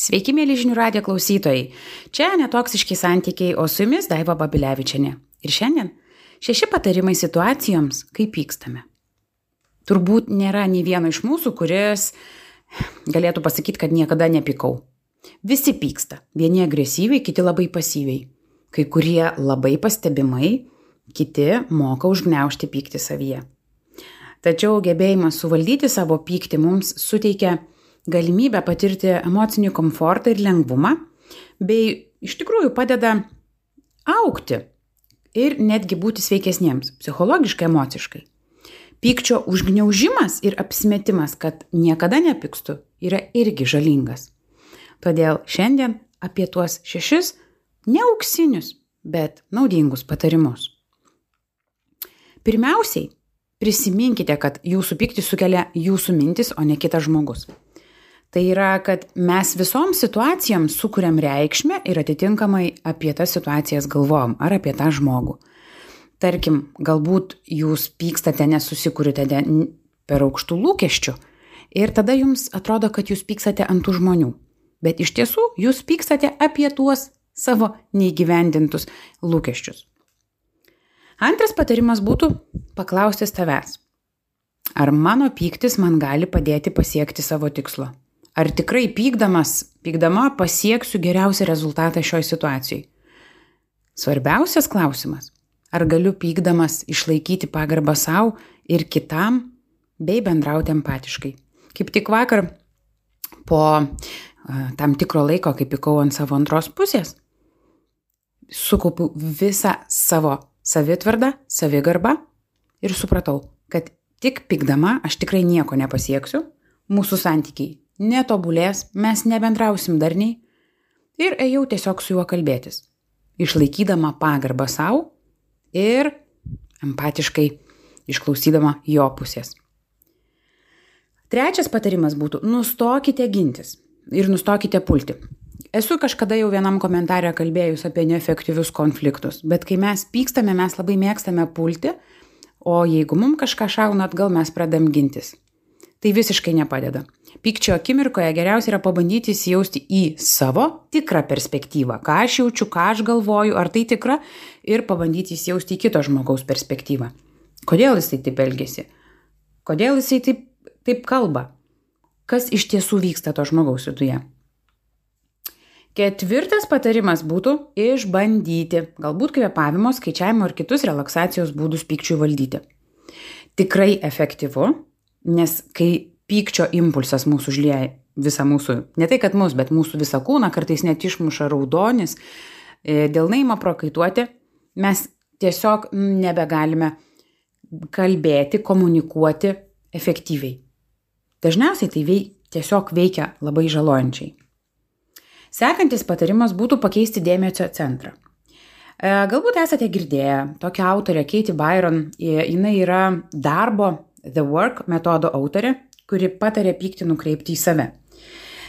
Sveiki, mėly žinių radijo klausytojai. Čia netoksiški santykiai, o su jumis Daiva Babilevičiane. Ir šiandien šeši patarimai situacijoms, kai pykstame. Turbūt nėra nei vieno iš mūsų, kuris galėtų pasakyti, kad niekada nepykau. Visi pyksta. Vieni agresyviai, kiti labai pasyviai. Kai kurie labai pastebimai, kiti moka užgneušti pyktį savyje. Tačiau gebėjimas suvaldyti savo pyktį mums suteikia galimybę patirti emocinį komfortą ir lengvumą, bei iš tikrųjų padeda aukti ir netgi būti sveikesniems psichologiškai, emociškai. Pykčio užgniaužimas ir apsimetimas, kad niekada nepykstu, yra irgi žalingas. Todėl šiandien apie tuos šešis neauksinius, bet naudingus patarimus. Pirmiausiai, prisiminkite, kad jūsų pyktį sukelia jūsų mintis, o ne kitas žmogus. Tai yra, kad mes visoms situacijoms sukūrėm reikšmę ir atitinkamai apie tas situacijas galvojam ar apie tą žmogų. Tarkim, galbūt jūs pykstate, nesusikūrite per aukštų lūkesčių ir tada jums atrodo, kad jūs pykstate ant tų žmonių. Bet iš tiesų jūs pykstate apie tuos savo neįgyvendintus lūkesčius. Antras patarimas būtų paklausti tavęs. Ar mano pyktis man gali padėti pasiekti savo tikslo? Ar tikrai pykdamas, pykdama pasieksiu geriausią rezultatą šioj situacijai? Svarbiausias klausimas - ar galiu pykdamas išlaikyti pagarbą savo ir kitam, bei bendrauti empatiškai. Kaip tik vakar po tam tikro laiko, kai pykau ant savo antros pusės, sukaupiu visą savo savitvardą, savigarbą ir supratau, kad tik pykdama aš tikrai nieko nepasieksiu, mūsų santykiai netobulės, mes nebendrausim darniai ir ėjau tiesiog su juo kalbėtis, išlaikydama pagarbą savo ir empatiškai išklausydama jo pusės. Trečias patarimas būtų - nustokite gintis ir nustokite pulti. Esu kažkada jau vienam komentarė kalbėjus apie neefektyvius konfliktus, bet kai mes pykstame, mes labai mėgstame pulti, o jeigu mums kažką šauna atgal, mes pradam gintis. Tai visiškai nepadeda. Pykčio akimirkoje geriausia yra pabandyti įsijausti į savo tikrą perspektyvą, ką aš jaučiu, ką aš galvoju, ar tai tikra, ir pabandyti įsijausti į kito žmogaus perspektyvą. Kodėl jisai taip elgesi? Kodėl jisai taip, taip kalba? Kas iš tiesų vyksta to žmogaus viduje? Ketvirtas patarimas būtų išbandyti, galbūt kvėpavimo, skaičiavimo ir kitus relaksacijos būdus pykčiui valdyti. Tikrai efektyvu, Nes kai pykčio impulsas mūsų užlieja visą mūsų, ne tai kad mūsų, bet mūsų visą kūną, kartais net išmuša raudonis, e, dėl naimo prakaituoti, mes tiesiog nebegalime kalbėti, komunikuoti efektyviai. Dažniausiai tai veik, tiesiog veikia labai žalojančiai. Sekantis patarimas būtų pakeisti dėmesio centrą. E, galbūt esate girdėję tokią autorę Katie Byron, jinai yra darbo The Work metodo autorė, kuri patarė pyktį nukreipti į save.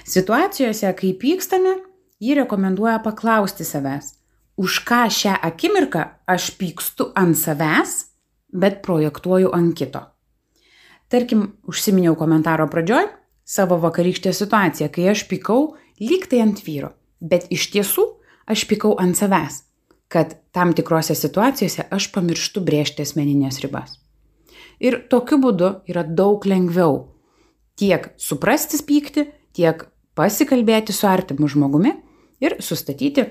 Situacijose, kai pykstame, ji rekomenduoja paklausti savęs, už ką šią akimirką aš pykstu ant savęs, bet projektuoju ant kito. Tarkim, užsiminiau komentaro pradžioj savo vakarykštę situaciją, kai aš pykau lyg tai ant vyro, bet iš tiesų aš pykau ant savęs, kad tam tikrose situacijose aš pamirštu brėžti asmeninės ribas. Ir tokiu būdu yra daug lengviau tiek suprasti pyktį, tiek pasikalbėti su artimu žmogumi ir sustatyti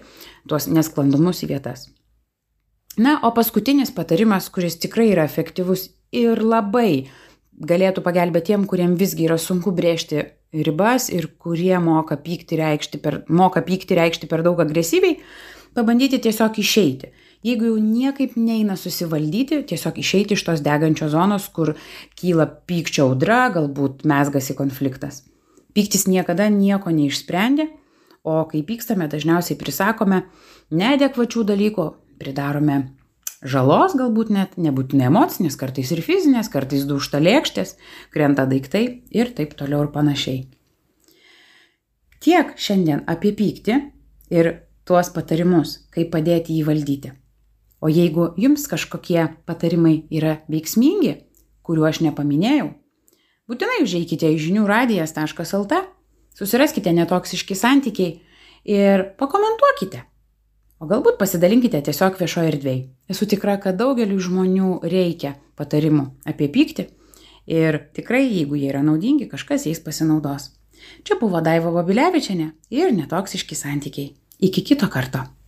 tuos nesklandumus į vietas. Na, o paskutinis patarimas, kuris tikrai yra efektyvus ir labai galėtų pagelbėti tiem, kuriem visgi yra sunku brėžti ribas ir kurie moka pykti reikšti per, moka pykti reikšti per daug agresyviai, pabandyti tiesiog išeiti. Jeigu jau niekaip neina susivaldyti tiesiog išeiti iš tos degančios zonos kur kyla pykčio audra galbūt mezgasi konfliktas. Pyktis niekada nieko neišsprendė o kai pykstame dažniausiai prisakome neadekvačių dalykų pridarome žalos galbūt net nebūtinai emocinės kartais ir fizinės kartais dūžta lėkštės krenta daiktai ir taip toliau ir panašiai. Tiek šiandien apie pyktį ir tuos patarimus kaip padėti jį valdyti O jeigu jums kažkokie patarimai yra veiksmingi, kuriuo aš nepaminėjau, būtinai užeikite į žinių radijas.lt susiraskite netoksiški santykiai ir pakomentuokite. O galbūt pasidalinkite tiesiog viešoje erdvėje. Esu tikra, kad daugeliu žmonių reikia patarimų apie pyktį ir tikrai, jeigu jie yra naudingi, kažkas jais pasinaudos. Čia buvo Daiva Babilevičiane ir netoksiški santykiai. Iki kito karto.